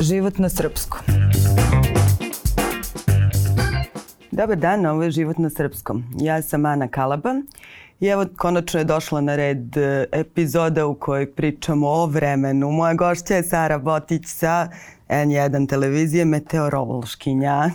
Život na srpskom. Dobar dan, ovo je Život na srpskom. Ja sam Ana Kalaba i evo konačno je došla na red e, epizoda u kojoj pričamo o vremenu. Moja gošća je Sara Botić sa N1 televizije, meteorološkinja.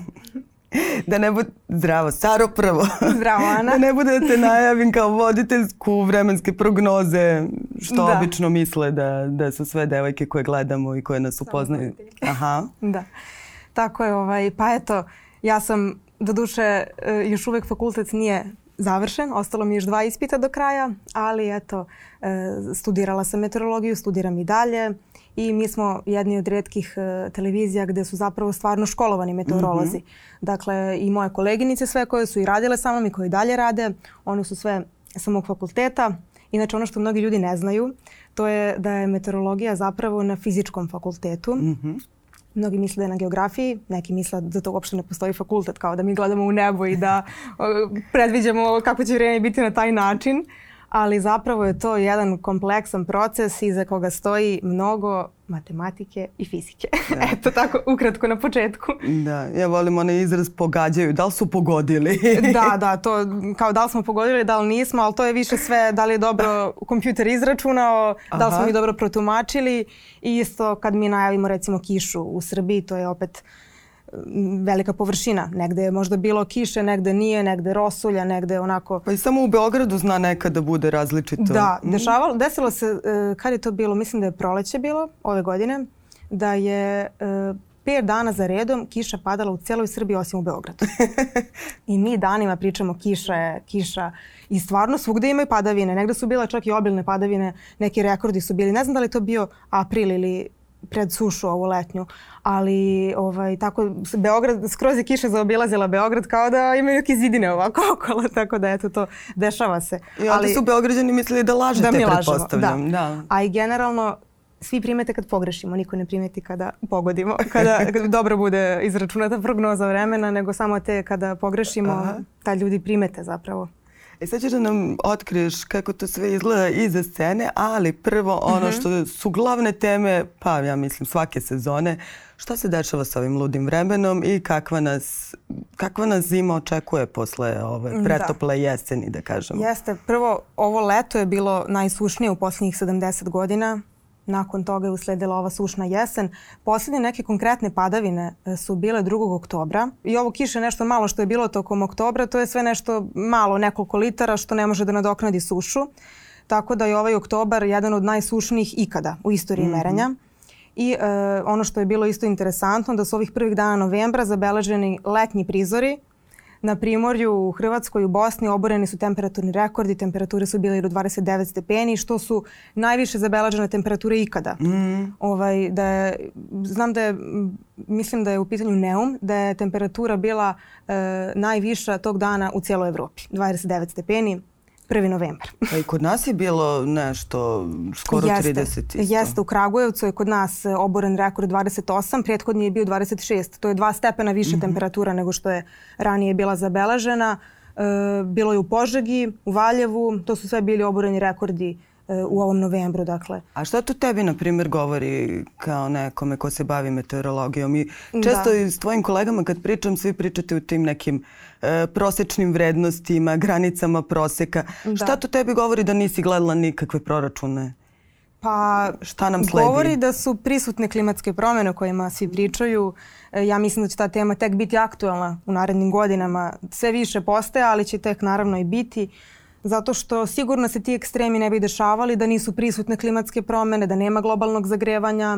da ne bude, zdravo, Saro prvo. Zdravo, Ana. da ne bude da te najavim kao voditeljsku vremenske prognoze, što Da. obično misle da, da su sve devojke koje gledamo i koje nas upoznaju. Aha. Da. Tako je, ovaj, pa eto, ja sam, do duše, još uvek fakultet nije završen, ostalo mi još dva ispita do kraja, ali eto, e, studirala sam meteorologiju, studiram i dalje i mi smo jedni od redkih e, televizija gde su zapravo stvarno školovani meteorolozi. Dakle, i moje koleginice sve koje su i radile sa mnom i koje dalje rade, one su sve sa mog fakulteta. Inače, ono što mnogi ljudi ne znaju, to je da je meteorologija zapravo na fizičkom fakultetu. Mnogi misle da je na geografiji, neki misle da to uopšte ne postoji fakultet, kao da mi gledamo u nebo i da predviđamo kako će vrijeme biti na taj način. Ali zapravo je to jedan kompleksan proces iza koga stoji mnogo matematike i fizike. Eto tako, ukratko na početku. Da, ja volim onaj izraz pogađaju. Da li su pogodili? da, da, to kao da li smo pogodili, da li nismo, ali to je više sve da li je dobro kompjuter izračunao, da li smo Aha. mi dobro protumačili i isto kad mi najavimo recimo kišu u Srbiji, to je opet mm, velika površina. Negde je možda bilo kiše, negde nije, negde rosulja, negde onako... Pa i samo u Beogradu zna nekada bude različito. Da, Mm. dešavalo, desilo se, e, kad je to bilo, mislim da je proleće bilo ove godine, da je e, pet dana za redom kiša padala u celoj Srbiji osim u Beogradu. I mi danima pričamo kiša je, kiša i stvarno svugde imaju padavine. Negde su bile čak i obilne padavine, neki rekordi su bili. Ne znam da li to bio april ili pred sušu ovu letnju, ali ovaj, tako, Beograd, skroz je kiša zaobilazila Beograd kao da imaju neke zidine ovako okolo, tako da eto to dešava se. I onda su Beograđani mislili da lažete, da mi lažemo. pretpostavljam. Da. A i generalno svi primete kad pogrešimo, niko ne primeti kada pogodimo, kada, kada dobro bude izračunata prognoza vremena, nego samo te kada pogrešimo, Aha. ta ljudi primete zapravo. E sad ćeš da nam otkriješ kako to sve izgleda iza scene, ali prvo ono Mhm. što su glavne teme, pa ja mislim svake sezone, šta se dešava sa ovim ludim vremenom i kakva nas, kakva nas zima očekuje posle ove pretople jeseni, da kažemo. Jeste, prvo ovo leto je bilo najsušnije u posljednjih 70 godina. Nakon toga je usledila ova sušna jesen. Posljednje neke konkretne padavine e, su bile 2. oktobra. I ovo kiše nešto malo što je bilo tokom oktobra, to je sve nešto malo, nekoliko litara što ne može da nadoknadi sušu. Tako da je ovaj oktobar jedan od najsušnijih ikada u istoriji merenja. I e, ono što je bilo isto interesantno da su ovih prvih dana novembra zabeleženi letnji prizori na primorju u Hrvatskoj i u Bosni oboreni su temperaturni rekordi, temperature su bile i do 29 stepeni, što su najviše zabeležene temperature ikada. Ovaj, da je, znam da je, mislim da je u pitanju Neum, da je temperatura bila e, najviša tog dana u cijeloj Evropi. 29 stepeni, 1. novembar. Pa i kod nas je bilo nešto, skoro 30 isto. Jeste, u Kragujevcu je kod nas e, oboren rekord 28, prethodni je bio 26. To je dva stepena više temperatura nego što je ranije bila zabeležena. E, bilo je u Požegi, u Valjevu, to su sve bili oboreni rekordi u ovom novembru, dakle. A šta to tebi, na primjer, govori kao nekome ko se bavi meteorologijom? I često Da. i s tvojim kolegama kad pričam, svi pričate u tim nekim e, prosečnim vrednostima, granicama proseka. Šta to tebi govori da nisi gledala nikakve proračune? Pa Šta nam sledi? govori da su prisutne klimatske promjene o kojima svi pričaju. E, Ja mislim da će ta tema tek biti aktualna u narednim godinama. Sve više postaje, ali će tek naravno i biti. Zato što sigurno se ti ekstremi ne bi dešavali da nisu prisutne klimatske promjene, da nema globalnog zagrevanja.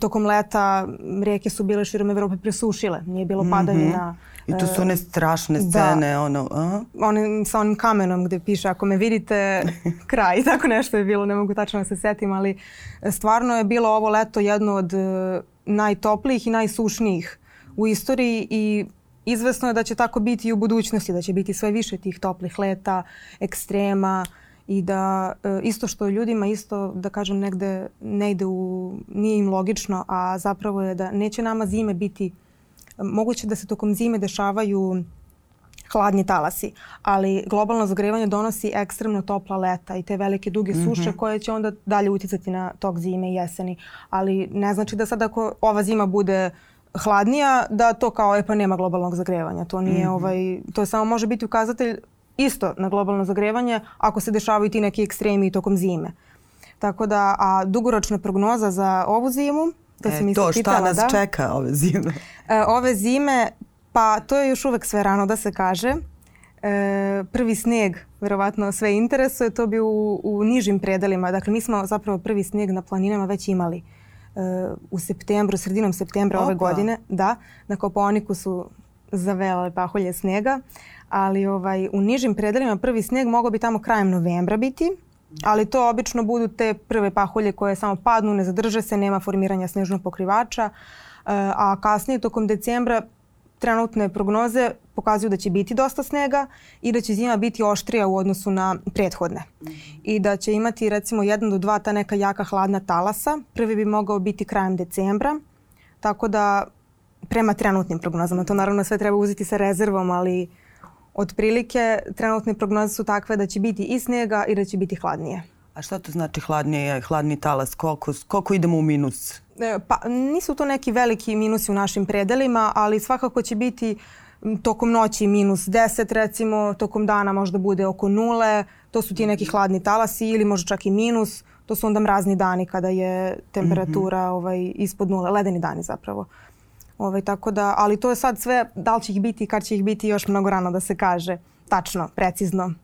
Tokom leta m, rijeke su bile širom Evrope presušile. Nije bilo padavina. I to su one strašne scene, ono, a? onim, sa onim kamenom gdje piše ako me vidite kraj, tako nešto je bilo, ne mogu tačno da se setim, ali e, stvarno je bilo ovo leto jedno od e, najtoplijih i najsušnijih u istoriji i izvesno je da će tako biti i u budućnosti, da će biti sve više tih toplih leta, ekstrema i da e, isto što ljudima isto da kažem negde ne ide u, nije im logično, a zapravo je da neće nama zime biti, moguće da se tokom zime dešavaju hladni talasi. Ali globalno zagrevanje donosi ekstremno topla leta i te velike duge suše mm -hmm. koje će onda dalje uticati na tok zime i jeseni. Ali ne znači da sad ako ova zima bude hladnija, da to kao e pa nema globalnog zagrevanja. To nije mm -hmm. ovaj, to je samo može biti ukazatelj isto na globalno zagrevanje ako se dešavaju ti neki ekstremi tokom zime. Tako da, a dugoročna prognoza za ovu zimu, da se mi to, pitala, šta nas da, čeka ove zime? E, ove zime, pa to je još uvek sve rano da se kaže. E, prvi sneg, verovatno sve interesuje, to bi u, u nižim predelima. Dakle, mi smo zapravo prvi sneg na planinama već imali e, u septembru, sredinom septembra Opa. ove godine. Da, na Koponiku su zavele pahulje snega, ali ovaj, u nižim predelima prvi sneg mogao bi tamo krajem novembra biti, ali to obično budu te prve pahulje koje samo padnu, ne zadrže se, nema formiranja snežnog pokrivača, e, a kasnije tokom decembra trenutne prognoze pokazuju da će biti dosta snega i da će zima biti oštrija u odnosu na prethodne. I da će imati recimo jedan do dva ta neka jaka hladna talasa. Prvi bi mogao biti krajem decembra, tako da prema trenutnim prognozama, to naravno sve treba uzeti sa rezervom, ali otprilike trenutne prognoze su takve da će biti i snega i da će biti hladnije. A šta to znači hladnije, hladni talas? Koliko, koliko idemo u minus? E, pa nisu to neki veliki minusi u našim predelima, ali svakako će biti tokom noći minus 10 recimo, tokom dana možda bude oko nule, to su ti neki hladni talasi ili možda čak i minus, to su onda mrazni dani kada je temperatura mm -hmm. ovaj, ispod nule, ledeni dani zapravo. Ovaj, tako da, ali to je sad sve, da li će ih biti i kad će ih biti još mnogo rano da se kaže tačno, precizno.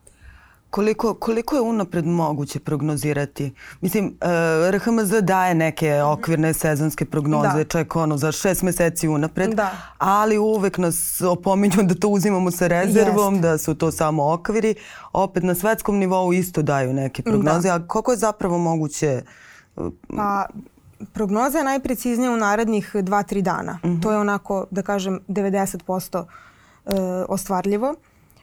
Koliko, koliko je unapred moguće prognozirati? Mislim, uh, e, RHMZ daje neke okvirne sezonske prognoze, da. čak ono za šest meseci unapred, da. ali uvek nas opominju da to uzimamo sa rezervom, Jest. da su to samo okviri. Opet na svetskom nivou isto daju neke prognoze, da. a koliko je zapravo moguće uh, pa, prognoza je najpreciznija u narednih 2-3 dana. Mm -hmm. To je onako, da kažem, 90% e, ostvarljivo.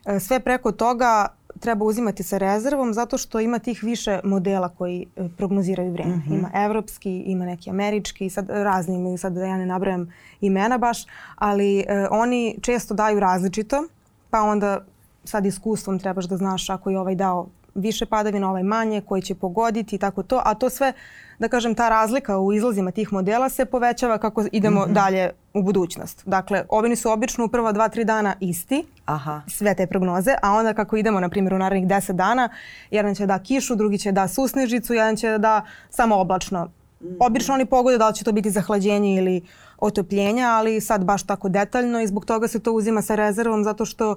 E, sve preko toga treba uzimati sa rezervom zato što ima tih više modela koji e, prognoziraju vreme. Mm -hmm. Ima evropski, ima neki američki, sad razni imaju, sad da ja ne nabrajam imena baš, ali e, oni često daju različito, pa onda sad iskustvom trebaš da znaš ako je ovaj dao više padavina, ovaj manje, koji će pogoditi i tako to, a to sve, da kažem, ta razlika u izlazima tih modela se povećava kako idemo mm -hmm. dalje u budućnost. Dakle, ovini su obično u prva dva, tri dana isti, Aha. sve te prognoze, a onda kako idemo, na primjer, u narednih 10 dana, jedan će da kišu, drugi će da susnežicu, jedan će da samo oblačno. Mm -hmm. Obično oni pogode da li će to biti zahlađenje ili otopljenja, ali sad baš tako detaljno i zbog toga se to uzima sa rezervom zato što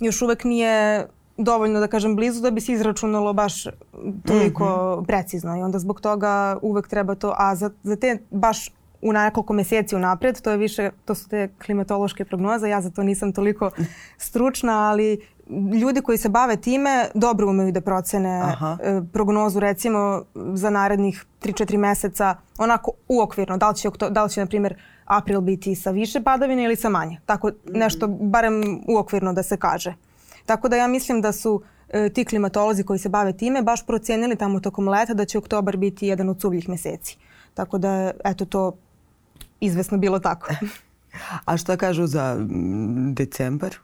još uvek nije dovoljno da kažem blizu da bi se izračunalo baš toliko mm -hmm. precizno i onda zbog toga uvek treba to, a za, za te baš u nekoliko meseci unapred, to je više, to su te klimatološke prognoze, ja za to nisam toliko stručna, ali ljudi koji se bave time dobro umeju da procene Aha. E, prognozu recimo za narednih 3-4 meseca onako uokvirno, da li će, da li će na primjer april biti sa više padavine ili sa manje. Tako nešto barem uokvirno da se kaže. Tako da ja mislim da su e, ti klimatolozi koji se bave time baš procijenili tamo tokom leta da će oktobar biti jedan od suvljih meseci. Tako da, eto, to izvesno bilo tako. A šta kažu za decembar?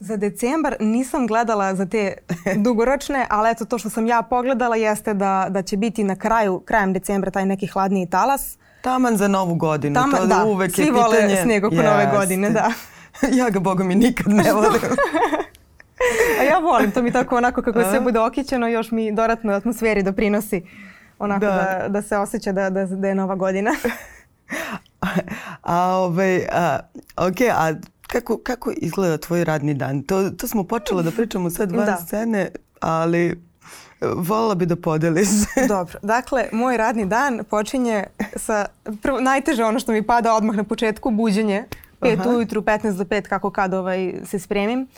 Za decembar nisam gledala za te dugoročne, ali eto to što sam ja pogledala jeste da, da će biti na kraju, krajem decembra taj neki hladniji talas. Taman za novu godinu. Taman, to da, uvek svi je pitanje. vole sneg oko yes. nove godine, da. ja ga, boga mi, nikad ne volim. A ja volim, to mi tako onako kako sve bude okićeno, još mi dodatno atmosferi doprinosi onako da, da, da se osjeća da, da, da je nova godina. a, ovaj, a, ok, a kako, kako izgleda tvoj radni dan? To, to smo počeli da pričamo sad van da. scene, ali Volila bi da podeliš. Dobro. Dakle, moj radni dan počinje sa prvo, najteže ono što mi pada odmah na početku, buđenje. 5 Aha. ujutru, 15 do 5, kako kad ovaj, se spremim. Uh,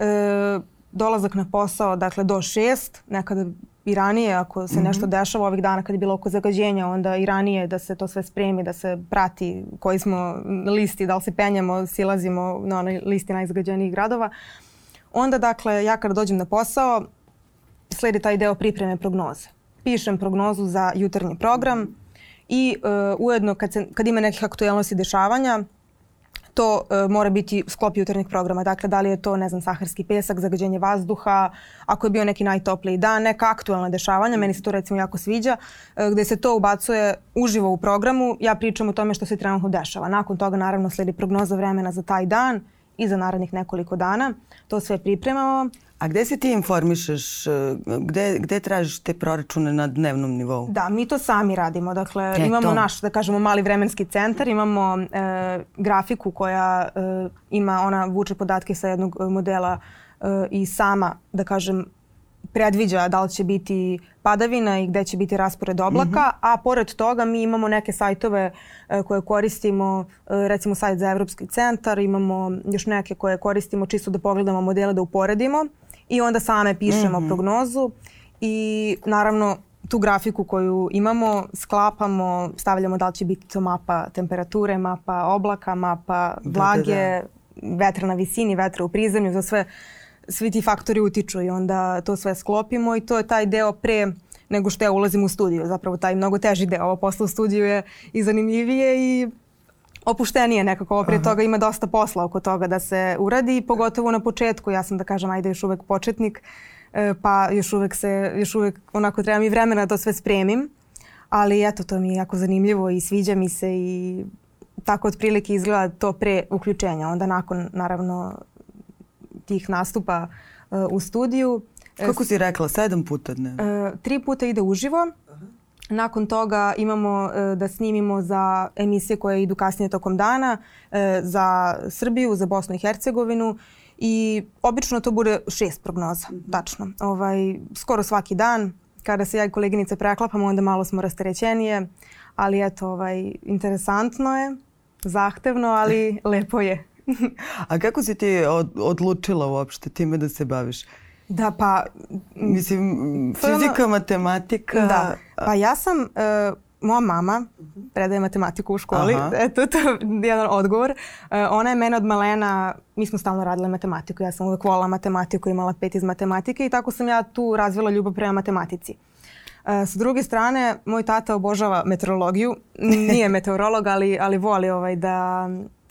e, dolazak na posao dakle do šest, nekada i ranije ako se mm -hmm. nešto dešava ovih dana kad je bilo oko zagađenja, onda i ranije da se to sve spremi, da se prati koji smo listi, da li se penjamo, silazimo na onoj listi najzagađenijih gradova. Onda dakle ja kada dođem na posao sledi taj deo pripreme prognoze. Pišem prognozu za jutarnji program i uh, ujedno kad, se, kad ima nekih aktuelnosti dešavanja to uh, mora biti sklop jutarnjeg programa. Dakle, da li je to, ne znam, saharski pesak, zagađenje vazduha, ako je bio neki najtopliji dan, neka aktualna dešavanja, meni se to recimo jako sviđa, uh, gde se to ubacuje uživo u programu, ja pričam o tome što se trenutno dešava. Nakon toga naravno sledi prognoza vremena za taj dan i za narednih nekoliko dana. To sve pripremamo. A gde se ti informišeš, e, gde, gde tražiš te proračune na dnevnom nivou? Da, mi to sami radimo. Dakle, e, imamo to. naš, da kažemo, mali vremenski centar, imamo e, grafiku koja e, ima, ona vuče podatke sa jednog modela e, i sama, da kažem, predviđa da li će biti padavina i gde će biti raspored oblaka, mm -hmm. a pored toga mi imamo neke sajtove e, koje koristimo, e, recimo sajt za Evropski centar, imamo još neke koje koristimo čisto da pogledamo modele da uporedimo i onda same pišemo mm -hmm. prognozu i naravno tu grafiku koju imamo sklapamo, stavljamo da li će biti to mapa temperature, mapa oblaka, mapa vlage, da, da, da. vetra na visini, vetra u prizemlju, za sve svi ti faktori utiču i onda to sve sklopimo i to je taj deo pre nego što ja ulazim u studiju. Zapravo taj mnogo teži deo. Ovo posla u studiju je i zanimljivije i opuštenije nekako. Ovo pre Aha. toga ima dosta posla oko toga da se uradi, pogotovo na početku. Ja sam da kažem, ajde još uvek početnik, e, pa još uvek se, još uvek onako treba mi vremena da to sve spremim. Ali eto, to mi je jako zanimljivo i sviđa mi se i tako otprilike izgleda to pre uključenja. Onda nakon, naravno, tih nastupa uh, u studiju. Kako si rekla, sedam puta dnevno? Uh, tri puta ide uživo. Nakon toga imamo uh, da snimimo za emisije koje idu kasnije tokom dana, uh, za Srbiju, za Bosnu i Hercegovinu i obično to bude šest prognoza, mm -hmm. tačno. Ovaj, skoro svaki dan, kada se ja i koleginice preklapamo, onda malo smo rasterećenije, ali eto, ovaj, interesantno je, zahtevno, ali lepo je. A kako si ti od, odlučila uopšte time da se baviš? Da, pa... Mislim, fizika, ono, matematika... Da, pa ja sam... Uh, moja mama predaje matematiku u školi. Aha. Eto, to je jedan odgovor. Uh, ona je mene od malena, mi smo stalno radile matematiku. Ja sam uvek volila matematiku, imala pet iz matematike i tako sam ja tu razvila ljubav prema matematici. Uh, sa druge strane, moj tata obožava meteorologiju. Nije meteorolog, ali, ali voli ovaj da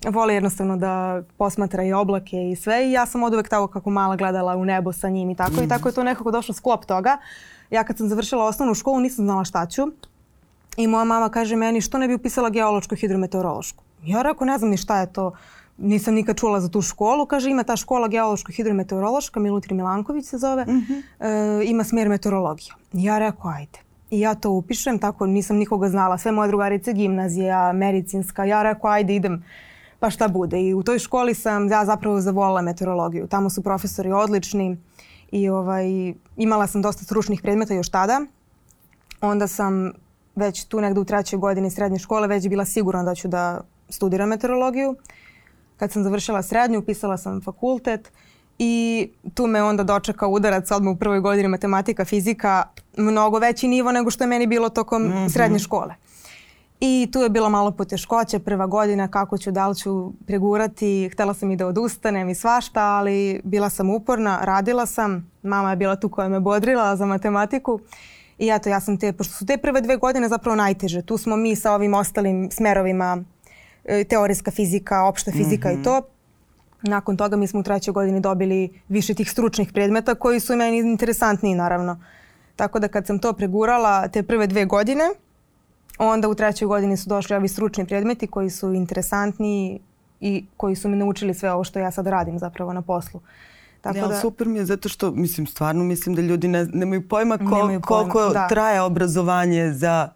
voli jednostavno da posmatra i oblake i sve i ja sam od uvek tako kako mala gledala u nebo sa njim i tako mm. i tako je to nekako došlo sklop toga. Ja kad sam završila osnovnu školu nisam znala šta ću i moja mama kaže meni što ne bi upisala geološku hidrometeorološku. Ja rekao ne znam ni šta je to, nisam nikad čula za tu školu. Kaže ima ta škola geološko hidrometeorološka, Milutri Milanković se zove, mm -hmm. e, ima smjer meteorologija. Ja rekao ajde. I ja to upišem, tako nisam nikoga znala. Sve moje drugarice, gimnazija, medicinska. Ja rekao ajde idem pa šta bude. I u toj školi sam ja zapravo zavolila meteorologiju. Tamo su profesori odlični i ovaj, imala sam dosta stručnih predmeta još tada. Onda sam već tu negde u trećoj godini srednje škole već bila sigurna da ću da studiram meteorologiju. Kad sam završila srednju, upisala sam fakultet i tu me onda dočekao udarac odmah u prvoj godini matematika, fizika, mnogo veći nivo nego što je meni bilo tokom mm -hmm. srednje škole. I tu je bilo malo poteškoće, prva godina kako ću, da li ću pregurati, htela sam i da odustanem i svašta, ali bila sam uporna, radila sam, mama je bila tu koja me bodrila za matematiku. I eto, ja sam te, pošto su te prve dve godine zapravo najteže, tu smo mi sa ovim ostalim smerovima, e, teorijska fizika, opšta fizika mm -hmm. i to. Nakon toga mi smo u trećoj godini dobili više tih stručnih predmeta koji su meni interesantniji naravno. Tako da kad sam to pregurala te prve dve godine, Onda u trećoj godini su došli ovi stručni predmeti koji su interesantni i koji su me naučili sve ovo što ja sad radim zapravo na poslu. Tako ja, da, super mi je zato što, mislim, stvarno mislim da ljudi ne, nemaju pojma kol, nemaju pojma, koliko da. traje obrazovanje za,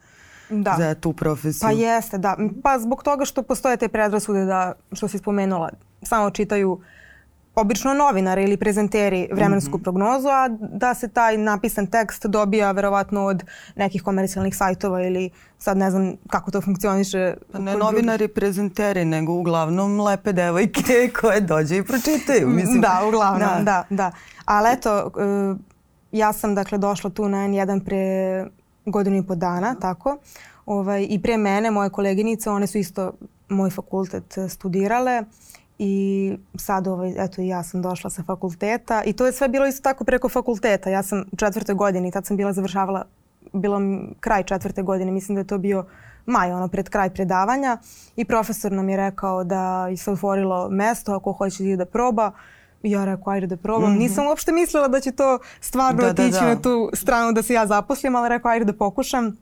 da. za tu profesiju. Pa jeste, da. Pa zbog toga što postoje te predrasude da, što si spomenula, samo čitaju uh, obično novinari ili prezenteri vremensku mm -hmm. prognozu, a da se taj napisan tekst dobija verovatno od nekih komercijalnih sajtova ili sad ne znam kako to funkcioniše. Pa ne novinari prezenteri, nego uglavnom lepe devojke koje dođe i pročitaju. Mislim. Da, uglavnom, da, da. da. Ali eto, e, ja sam dakle došla tu na N1 pre godinu i po dana, tako. Ovaj, I pre mene, moje koleginice, one su isto moj fakultet studirale i sad ovaj, eto i ja sam došla sa fakulteta i to je sve bilo isto tako preko fakulteta. Ja sam u četvrtoj godini, tad sam bila završavala bilo kraj četvrte godine, mislim da je to bio maj, ono pred kraj predavanja i profesor nam je rekao da je se otvorilo mesto ako hoće da proba. I ja rekao, ajde da probam. Mm -hmm. Nisam uopšte mislila da će to stvarno da, otići da, da. na tu stranu da se ja zaposlim, ali rekao, ajde da pokušam.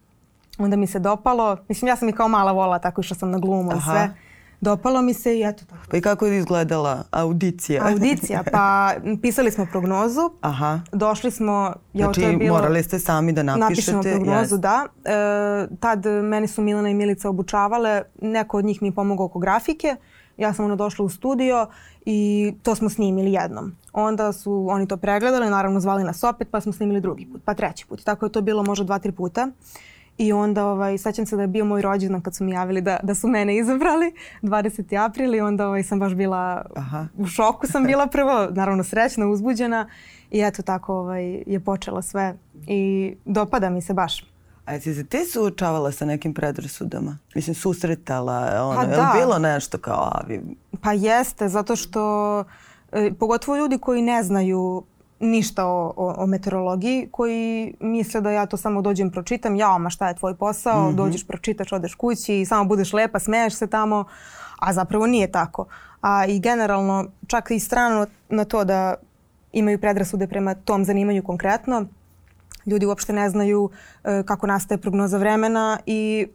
Onda mi se dopalo. Mislim, ja sam i kao mala vola, tako išla sam na glumu i sve. Dopalo mi se i eto tako. Pa i kako je izgledala audicija? Audicija, pa pisali smo prognozu. Aha. Došli smo... Jo, znači to je bilo, morali ste sami da napišete? Napišemo prognozu, yes. da. E, tad meni su Milana i Milica obučavale. Neko od njih mi je pomogao oko grafike. Ja sam ono došla u studio i to smo snimili jednom. Onda su oni to pregledali, naravno zvali nas opet, pa smo snimili drugi put, pa treći put. Tako je to bilo možda dva, tri puta. I onda ovaj, sećam se da je bio moj rođendan kad su mi javili da, da su mene izabrali 20. april i onda ovaj, sam baš bila Aha. u šoku sam bila prvo, naravno srećna, uzbuđena i eto tako ovaj, je počelo sve i dopada mi se baš. A jesi se ti suočavala sa nekim predrasudama? Mislim, susretala, ono, pa da. je bilo nešto kao avi? Pa jeste, zato što e, pogotovo ljudi koji ne znaju ništa o, o, o meteorologiji koji misle da ja to samo dođem pročitam, ja, ma šta je tvoj posao, mm -hmm. dođeš, pročitaš, odeš kući i samo budeš lepa, smeješ se tamo, a zapravo nije tako. A i generalno, čak i strano na to da imaju predrasude prema tom zanimanju konkretno, ljudi uopšte ne znaju e, kako nastaje prognoza vremena i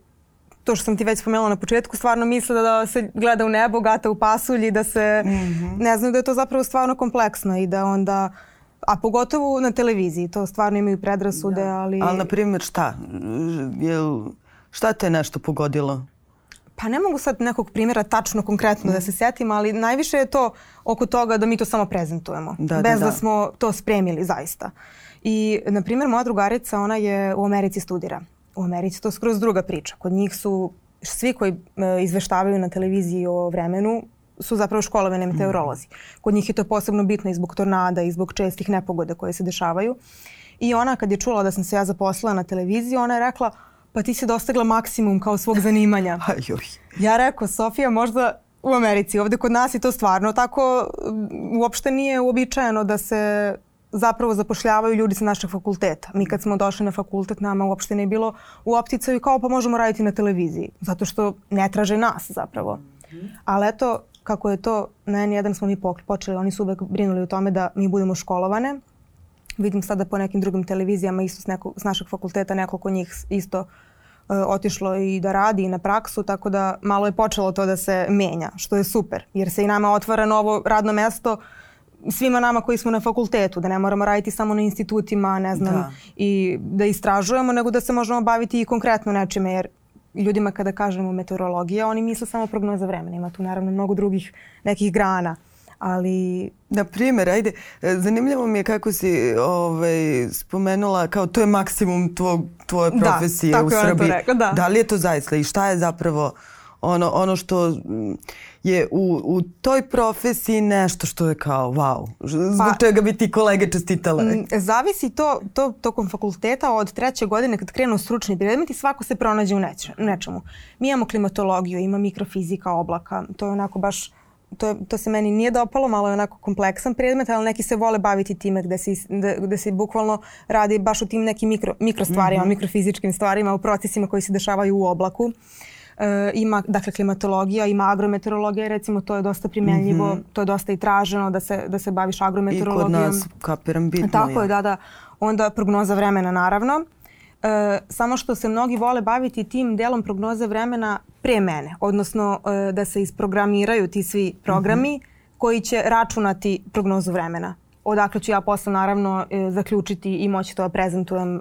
to što sam ti već spomenula na početku, stvarno misle da se gleda u nebo, gata u pasulji, da se mm -hmm. ne znaju da je to zapravo stvarno kompleksno i da onda A pogotovo na televiziji, to stvarno imaju predrasude, da. ali... Ali, na primjer, šta? Jel, šta te nešto pogodilo? Pa ne mogu sad nekog primjera tačno, konkretno mm. da se setim, ali najviše je to oko toga da mi to samo prezentujemo. Da, da bez da, da. da smo to spremili zaista. I, na primjer, moja drugarica, ona je u Americi studira. U Americi to skroz druga priča. Kod njih su svi koji e, izveštavaju na televiziji o vremenu su zapravo školovane meteorolozi. Kod njih je to posebno bitno i zbog tornada i zbog čestih nepogoda koje se dešavaju. I ona kad je čula da sam se ja zaposlila na televiziji, ona je rekla pa ti si dostigla maksimum kao svog zanimanja. ja rekao, Sofija, možda u Americi, ovde kod nas je to stvarno tako, uopšte nije uobičajeno da se zapravo zapošljavaju ljudi sa našeg fakulteta. Mi kad smo došli na fakultet, nama uopšte ne bilo u opticaju kao pa možemo raditi na televiziji, zato što ne traže nas zapravo. Ali eto, kako je to na N1 smo mi počeli, oni su uvek brinuli o tome da mi budemo školovane. Vidim sada po nekim drugim televizijama isto s, neko, s našeg fakulteta nekoliko njih isto uh, otišlo i da radi i na praksu, tako da malo je počelo to da se menja, što je super, jer se i nama otvara novo radno mesto svima nama koji smo na fakultetu, da ne moramo raditi samo na institutima, ne znam, da. i da istražujemo, nego da se možemo baviti i konkretno nečime, jer ljudima kada kažemo meteorologija, oni misle samo prognoza vremena. Ima tu naravno mnogo drugih nekih grana. Ali... Na primjer, ajde, zanimljivo mi je kako si ovaj, spomenula kao to je maksimum tvoj, tvoje da, profesije da, u Srbiji. Rekla, da. da li je to zaista i šta je zapravo ono, ono što je u, u toj profesiji nešto što je kao wow, zbog pa, čega bi ti kolege čestitale? Mm, zavisi to, to tokom fakulteta od treće godine kad krenu stručni predmeti, svako se pronađe u neč, nečemu. Mi imamo klimatologiju, ima mikrofizika oblaka, to je onako baš to, to se meni nije dopalo, malo je onako kompleksan predmet, ali neki se vole baviti time gde se, gde se bukvalno radi baš u tim nekim mikro, mikro stvarima, mm -hmm. mikrofizičkim stvarima, u procesima koji se dešavaju u oblaku. Uh, E, ima dakle klimatologija, ima agrometeorologija, recimo to je dosta primenljivo, mm -hmm. to je dosta i traženo da se, da se baviš agrometeorologijom. I kod nas, kapiram, bitno Tako je, da, da. Onda prognoza vremena naravno. E, samo što se mnogi vole baviti tim delom prognoze vremena pre mene, odnosno e, da se isprogramiraju ti svi programi mm -hmm. koji će računati prognozu vremena odakle ću ja posle naravno e, zaključiti i moći to da prezentujem e,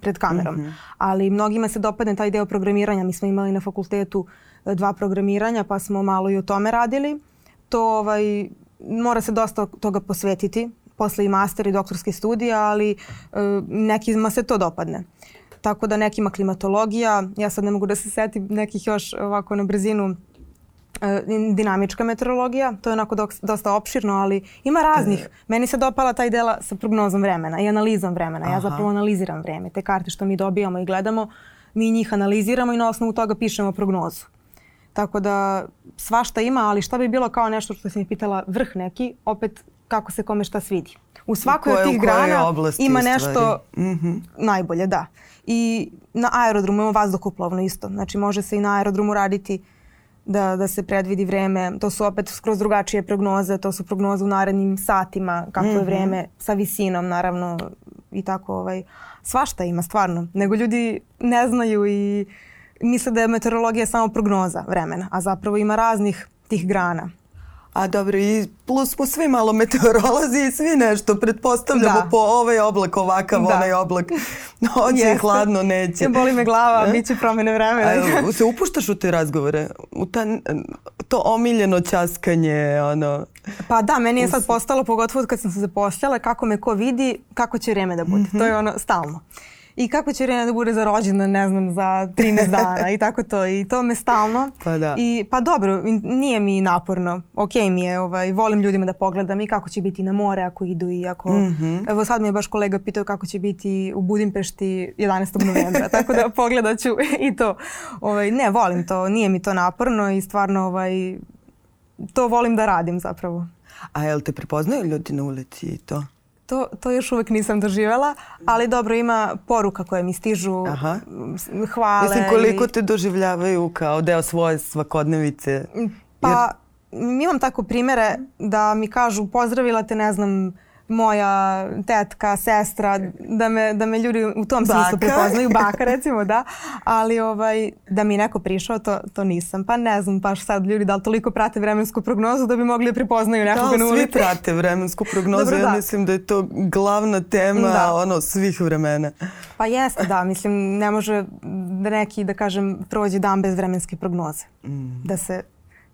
pred kamerom. Mm -hmm. Ali mnogima se dopadne taj deo programiranja. Mi smo imali na fakultetu e, dva programiranja pa smo malo i o tome radili. To ovaj, mora se dosta toga posvetiti. Posle i master i doktorske studije, ali e, nekima se to dopadne. Tako da nekima klimatologija, ja sad ne mogu da se setim nekih još ovako na brzinu dinamička meteorologija, to je onako dosta opširno, ali ima raznih. E. Meni se dopala taj dela sa prognozom vremena i analizom vremena. Aha. Ja zapravo analiziram vreme. Te karte što mi dobijamo i gledamo, mi njih analiziramo i na osnovu toga pišemo prognozu. Tako da svašta ima, ali šta bi bilo kao nešto što si mi pitala vrh neki, opet kako se kome šta svidi. U svakoj od tih grana ima nešto mm -hmm. najbolje, da. I na aerodromu imamo vazduhoplovno isto. Znači može se i na aerodromu raditi da, da se predvidi vreme. To su opet skroz drugačije prognoze, to su prognoze u narednim satima, kako mm -hmm. je mhm. vreme sa visinom naravno i tako ovaj, svašta ima stvarno. Nego ljudi ne znaju i misle da je meteorologija samo prognoza vremena, a zapravo ima raznih tih grana. A dobro, i plus smo svi malo meteorolozi i svi nešto pretpostavljamo da. po ovaj oblak ovakav, da. onaj oblak. Hoće i hladno, neće. Boli me glava, e? bit će promene vremena. A, se upuštaš u te razgovore? U ta, to omiljeno časkanje, ono... Pa da, meni je sad postalo, pogotovo kad sam se zaposlala, kako me ko vidi, kako će vreme da bude. Mm -hmm. To je ono stalno i kako će Rena da bude za rođendan, ne znam, za 13 dana i tako to. I to me stalno. Pa da. I, pa dobro, nije mi naporno. Ok mi je, ovaj, volim ljudima da pogledam i kako će biti na more ako idu i ako... Mm -hmm. Evo sad mi je baš kolega pitao kako će biti u Budimpešti 11. novembra, tako da pogledat ću i to. Ovaj, ne, volim to, nije mi to naporno i stvarno ovaj, to volim da radim zapravo. A jel te prepoznaju ljudi na ulici i to? To, to još uvek nisam doživjela, ali dobro ima poruka koje mi stižu, Aha. hvale. Mislim koliko te doživljavaju kao deo svoje svakodnevice? Pa Jer... imam tako primere da mi kažu pozdravila te ne znam moja tetka, sestra, da me, da me ljudi u tom baka. smislu prepoznaju, baka recimo, da, ali ovaj, da mi neko prišao, to, to nisam. Pa ne znam baš sad ljudi da li toliko prate vremensku prognozu da bi mogli da prepoznaju nekoga na ulici. Da, svi prate vremensku prognozu, Dobro, ja da. mislim da je to glavna tema da. ono, svih vremena. Pa jeste, da, mislim ne može da neki, da kažem, prođe dan bez vremenske prognoze. Mm. Da se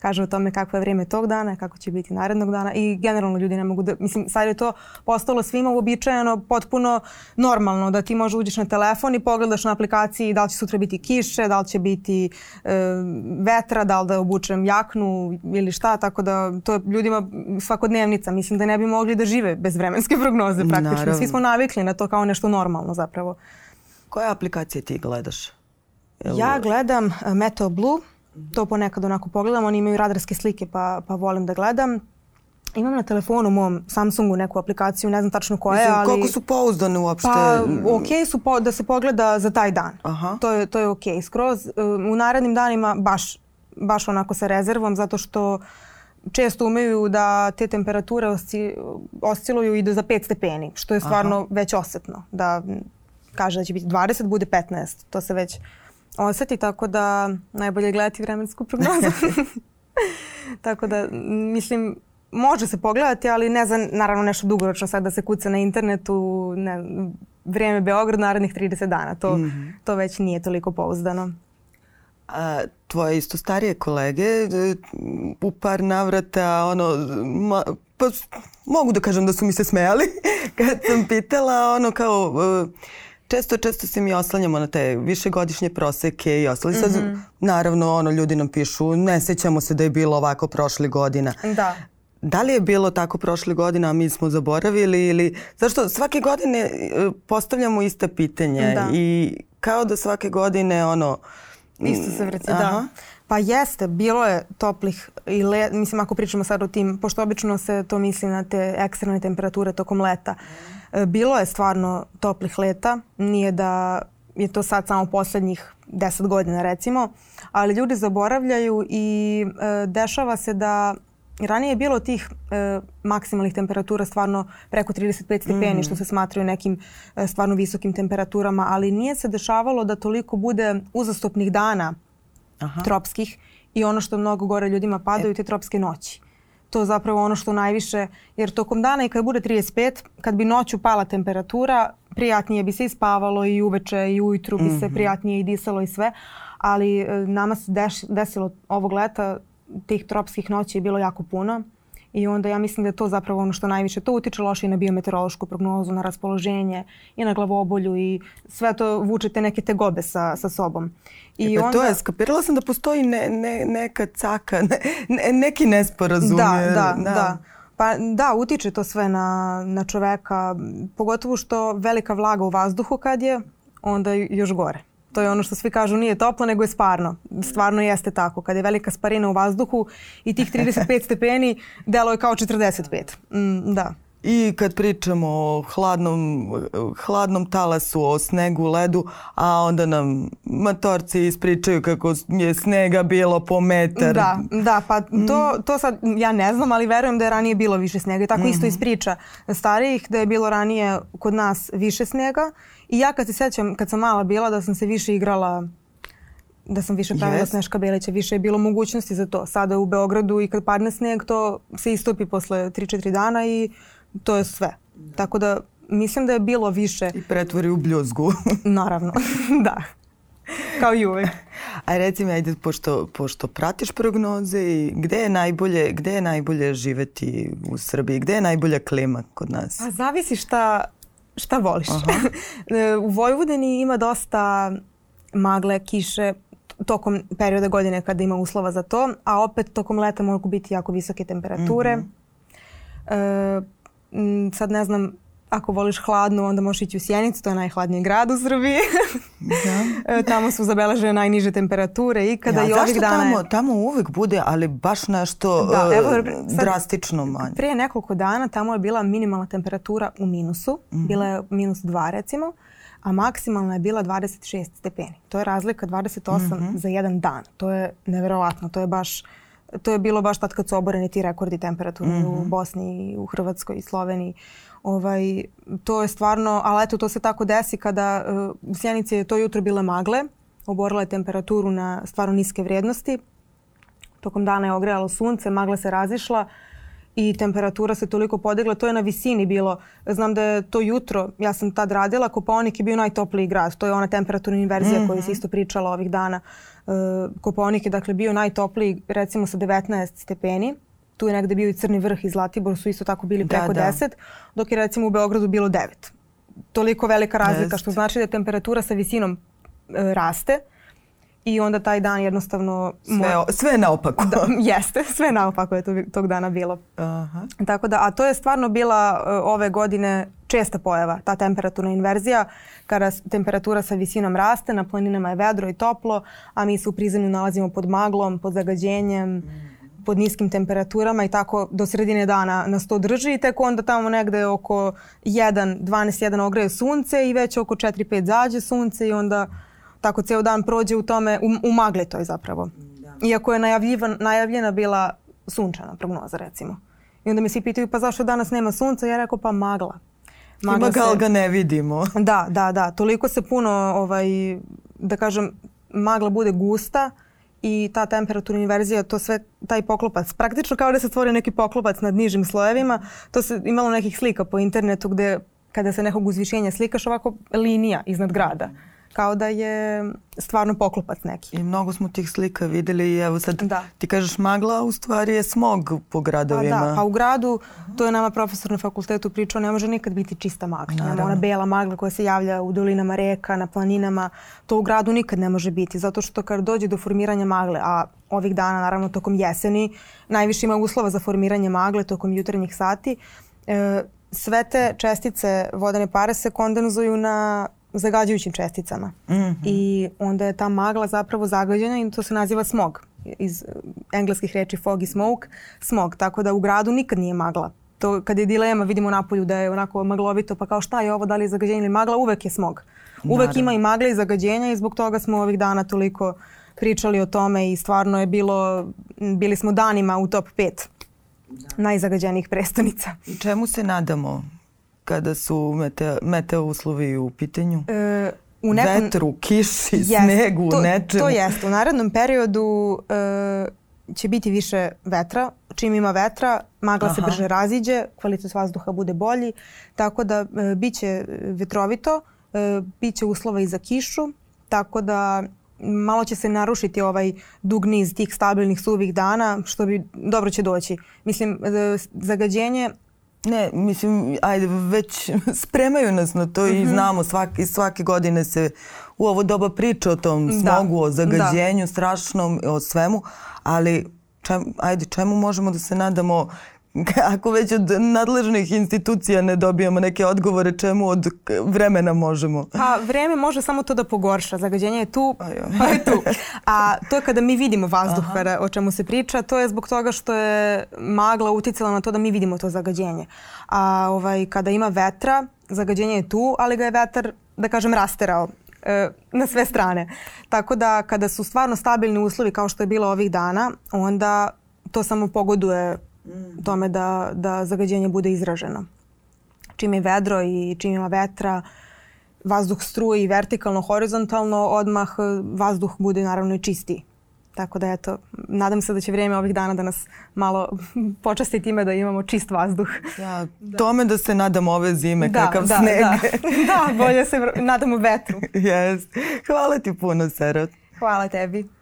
kaže o tome kakvo je vrijeme tog dana, kako će biti narednog dana i generalno ljudi ne mogu da, mislim sad je to postalo svima uobičajeno potpuno normalno da ti možeš uđeš na telefon i pogledaš na aplikaciji da li će sutra biti kiše, da li će biti e, vetra, da li da obučem jaknu ili šta, tako da to je ljudima svakodnevnica. Mislim da ne bi mogli da žive bez vremenske prognoze praktično. Naravno. Svi smo navikli na to kao nešto normalno zapravo. Koje aplikacije ti gledaš? Jel... Ja gledam e, Meteo Blue, to ponekad onako pogledam, oni imaju radarske slike pa, pa volim da gledam. Imam na telefonu mom Samsungu neku aplikaciju, ne znam tačno koja je, ali... Koliko su pouzdane uopšte? Pa, ok su po, da se pogleda za taj dan. Aha. To je, to je ok. Skroz u narednim danima baš, baš onako sa rezervom, zato što često umeju da te temperature osci, osciluju i do za 5 stepeni, što je stvarno Aha. već osetno. Da kaže da će biti 20, bude 15. To se već oseti, tako da najbolje je gledati vremensku prognozu. tako da, mislim, može se pogledati, ali ne za naravno nešto dugoročno sad da se kuca na internetu, ne, vrijeme Beograd narednih 30 dana. To, mm -hmm. to već nije toliko pouzdano. A, tvoje isto starije kolege e, u par navrata ono ma, pa mogu da kažem da su mi se smejali kad sam pitala ono kao uh, često, često se mi oslanjamo na te višegodišnje proseke i ostali. Sad, mm -hmm. naravno, ono, ljudi nam pišu, ne sećamo se da je bilo ovako prošle godina. Da. Da li je bilo tako prošle godine, a mi smo zaboravili ili... Zašto svake godine e, postavljamo ista pitanja da. i kao da svake godine ono... Isto se vrti, da. Pa jeste, bilo je toplih i le, mislim ako pričamo sad o tim, pošto obično se to misli na te ekstremne temperature tokom leta. Mm bilo je stvarno toplih leta, nije da je to sad samo poslednjih deset godina recimo, ali ljudi zaboravljaju i e, dešava se da ranije je bilo tih e, maksimalnih temperatura stvarno preko 35 stepeni mm. što se smatraju nekim e, stvarno visokim temperaturama, ali nije se dešavalo da toliko bude uzastopnih dana Aha. tropskih i ono što mnogo gore ljudima padaju e. te tropske noći to zapravo ono što najviše, jer tokom dana i kad bude 35, kad bi noću pala temperatura, prijatnije bi se ispavalo i uveče i ujutru bi se mhm. prijatnije i disalo i sve, ali e, nama se deš, desilo ovog leta, tih tropskih noći je bilo jako puno I onda ja mislim da je to zapravo ono što najviše to utiče loše i na biometeorološku prognozu, na raspoloženje i na glavobolju i sve to vučete neke tegobe sa, sa sobom. I e pa onda... to je, skapirala sam da postoji ne, ne, neka caka, ne, ne, neki nesporazum. Da, da, da, da. Pa da, utiče to sve na, na čoveka, pogotovo što velika vlaga u vazduhu kad je, onda još gore. To je ono što svi kažu nije toplo, nego je stvarno. Stvarno jeste tako. Kad je velika sparina u vazduhu i tih 35 stepeni, delo je kao 45. Mm, da. I kad pričamo o hladnom, hladnom talasu, o snegu, ledu, a onda nam matorci ispričaju kako je snega bilo po metar. Da, da, pa to, to sad ja ne znam, ali verujem da je ranije bilo više snega. I tako mm -hmm. isto ispriča starijih da je bilo ranije kod nas više snega. I ja kad se sjećam, kad sam mala bila, da sam se više igrala da sam više pravila yes. Sneška Belića, više je bilo mogućnosti za to. Sada u Beogradu i kad padne sneg, to se istopi posle 3-4 dana i to je sve. Tako da mislim da je bilo više. I pretvori u bljuzgu. Naravno, da. Kao i uvek. A reci mi, ajde, pošto, pošto pratiš prognoze i gde je najbolje, gde je najbolje živeti u Srbiji? Gde je najbolja klima kod nas? A zavisi šta, šta voliš. u Vojvodini ima dosta magle, kiše, tokom perioda godine kada ima uslova za to, a opet tokom leta mogu biti jako visoke temperature. Mm -hmm. e, sad ne znam, ako voliš hladno, onda možeš ići u Sjenicu, to je najhladniji grad u Srbiji. Da. E, tamo su zabeležene najniže temperature ikada ja, i ovih dana. Tamo, tamo uvek bude, ali baš nešto da, uh, evo, sad, drastično manje. Prije nekoliko dana tamo je bila minimalna temperatura u minusu, mm -hmm. bila je minus 2 recimo, a maksimalna je bila 26 stepeni. To je razlika 28 mm -hmm. za jedan dan. To je neverovatno, to je baš to je bilo baš tad kad su oboreni ti rekordi temperaturni mm -hmm. u mhm. Bosni, u Hrvatskoj i Sloveniji. Ovaj, to je stvarno, ali eto to se tako desi kada uh, u Sjenici je to jutro bile magle, oborila je temperaturu na stvarno niske vrijednosti. Tokom dana je ogrejalo sunce, magla se razišla i temperatura se toliko podigla. To je na visini bilo. Znam da je to jutro, ja sam tad radila, Koponik je bio najtopliji grad. To je ona temperaturna inverzija mm -hmm. koju se isto pričala ovih dana. Uh, Koponik je dakle bio najtopliji recimo sa 19 stepeni. Tu je negde bio i Crni vrh i Zlatibor su isto tako bili da, preko da, da. 10, dok je recimo u Beogradu bilo 9. Toliko velika razlika Jest. što znači da temperatura sa visinom uh, raste i onda taj dan jednostavno... Sve, sve naopako. Da, jeste, sve naopako je to, tog dana bilo. Aha. Tako da, a to je stvarno bila uh, ove godine česta pojava, ta temperaturna inverzija, kada temperatura sa visinom raste, na planinama je vedro i toplo, a mi se u prizemlju nalazimo pod maglom, pod zagađenjem, mm pod niskim temperaturama i tako do sredine dana nas to drži i tek onda tamo negde oko 1, 12, 1 ogreje sunce i već oko 4, 5 zađe sunce i onda tako ceo dan prođe u tome, u, u magli toj zapravo. Da. Iako je najavljena bila sunčana prognoza recimo. I onda mi svi pitaju pa zašto danas nema sunca? Ja rekao pa magla. Magla Ima se... ga ne vidimo. Da, da, da. Toliko se puno, ovaj, da kažem, magla bude gusta i ta temperaturna inverzija, to sve, taj poklopac, praktično kao da se stvori neki poklopac nad nižim slojevima, to se imalo nekih slika po internetu gde kada se nekog uzvišenja slikaš ovako linija iznad grada. Kao da je stvarno poklopac neki. I mnogo smo tih slika videli i evo sad da. ti kažeš magla, u stvari je smog po gradovima. Pa da, pa u gradu, to je nama profesor na fakultetu pričao, ne može nikad biti čista magla. Naravno. Ona bela magla koja se javlja u dolinama reka, na planinama, to u gradu nikad ne može biti, zato što kad dođe do formiranja magle, a ovih dana, naravno tokom jeseni, najviše ima uslova za formiranje magle tokom jutarnjih sati, e, sve te čestice vodene pare se kondenzuju na zagađujućim česticama. Mm -hmm. I onda je ta magla zapravo zagađena i to se naziva smog. Iz engleskih reči fog i smoke, smog. Tako da u gradu nikad nije magla. To kad je dilema, vidimo napolju da je onako maglovito, pa kao šta je ovo, da li je zagađenje ili magla, uvek je smog. Uvek Naravno. ima i magle i zagađenja i zbog toga smo ovih dana toliko pričali o tome i stvarno je bilo, bili smo danima u top 5 da. najzagađenijih prestonica. I čemu se nadamo kada su mete, meteo uslovi u pitanju? E, u nekom... Vetru, kiši, jest, snegu, to, nečemu. To jeste. U narednom periodu e, će biti više vetra. Čim ima vetra, magla Aha. se brže raziđe, kvalitet vazduha bude bolji, tako da e, bit će vetrovito, e, bit će uslova i za kišu, tako da malo će se narušiti ovaj dug niz tih stabilnih suvih dana, što bi dobro će doći. Mislim, e, zagađenje Ne, mislim, ajde, već spremaju nas na to mm -hmm. i mhm. znamo svaki, svake godine se u ovo doba priča o tom da. smogu, da. o zagađenju da. strašnom, o svemu, ali čem, ajde, čemu možemo da se nadamo ako već od nadležnih institucija ne dobijamo neke odgovore, čemu od vremena možemo? Pa vreme može samo to da pogorša. Zagađenje je tu, pa je tu. A to je kada mi vidimo vazduh kada, o čemu se priča, to je zbog toga što je magla uticala na to da mi vidimo to zagađenje. A ovaj, kada ima vetra, zagađenje je tu, ali ga je vetar, da kažem, rasterao e, na sve strane. Tako da kada su stvarno stabilni uslovi kao što je bilo ovih dana, onda to samo pogoduje mm. tome da, da zagađenje bude izraženo. Čim je vedro i čim ima vetra, vazduh struje i vertikalno, horizontalno, odmah e, vazduh bude naravno i čistiji. Tako da eto, nadam se da će vrijeme ovih dana da nas malo počasti time da imamo čist vazduh. Ja, da. Tome da se nadamo ove zime, da, kakav da, sneg. Da, da bolje se nadamo vetru. Yes. Hvala ti puno, Serot. Hvala tebi.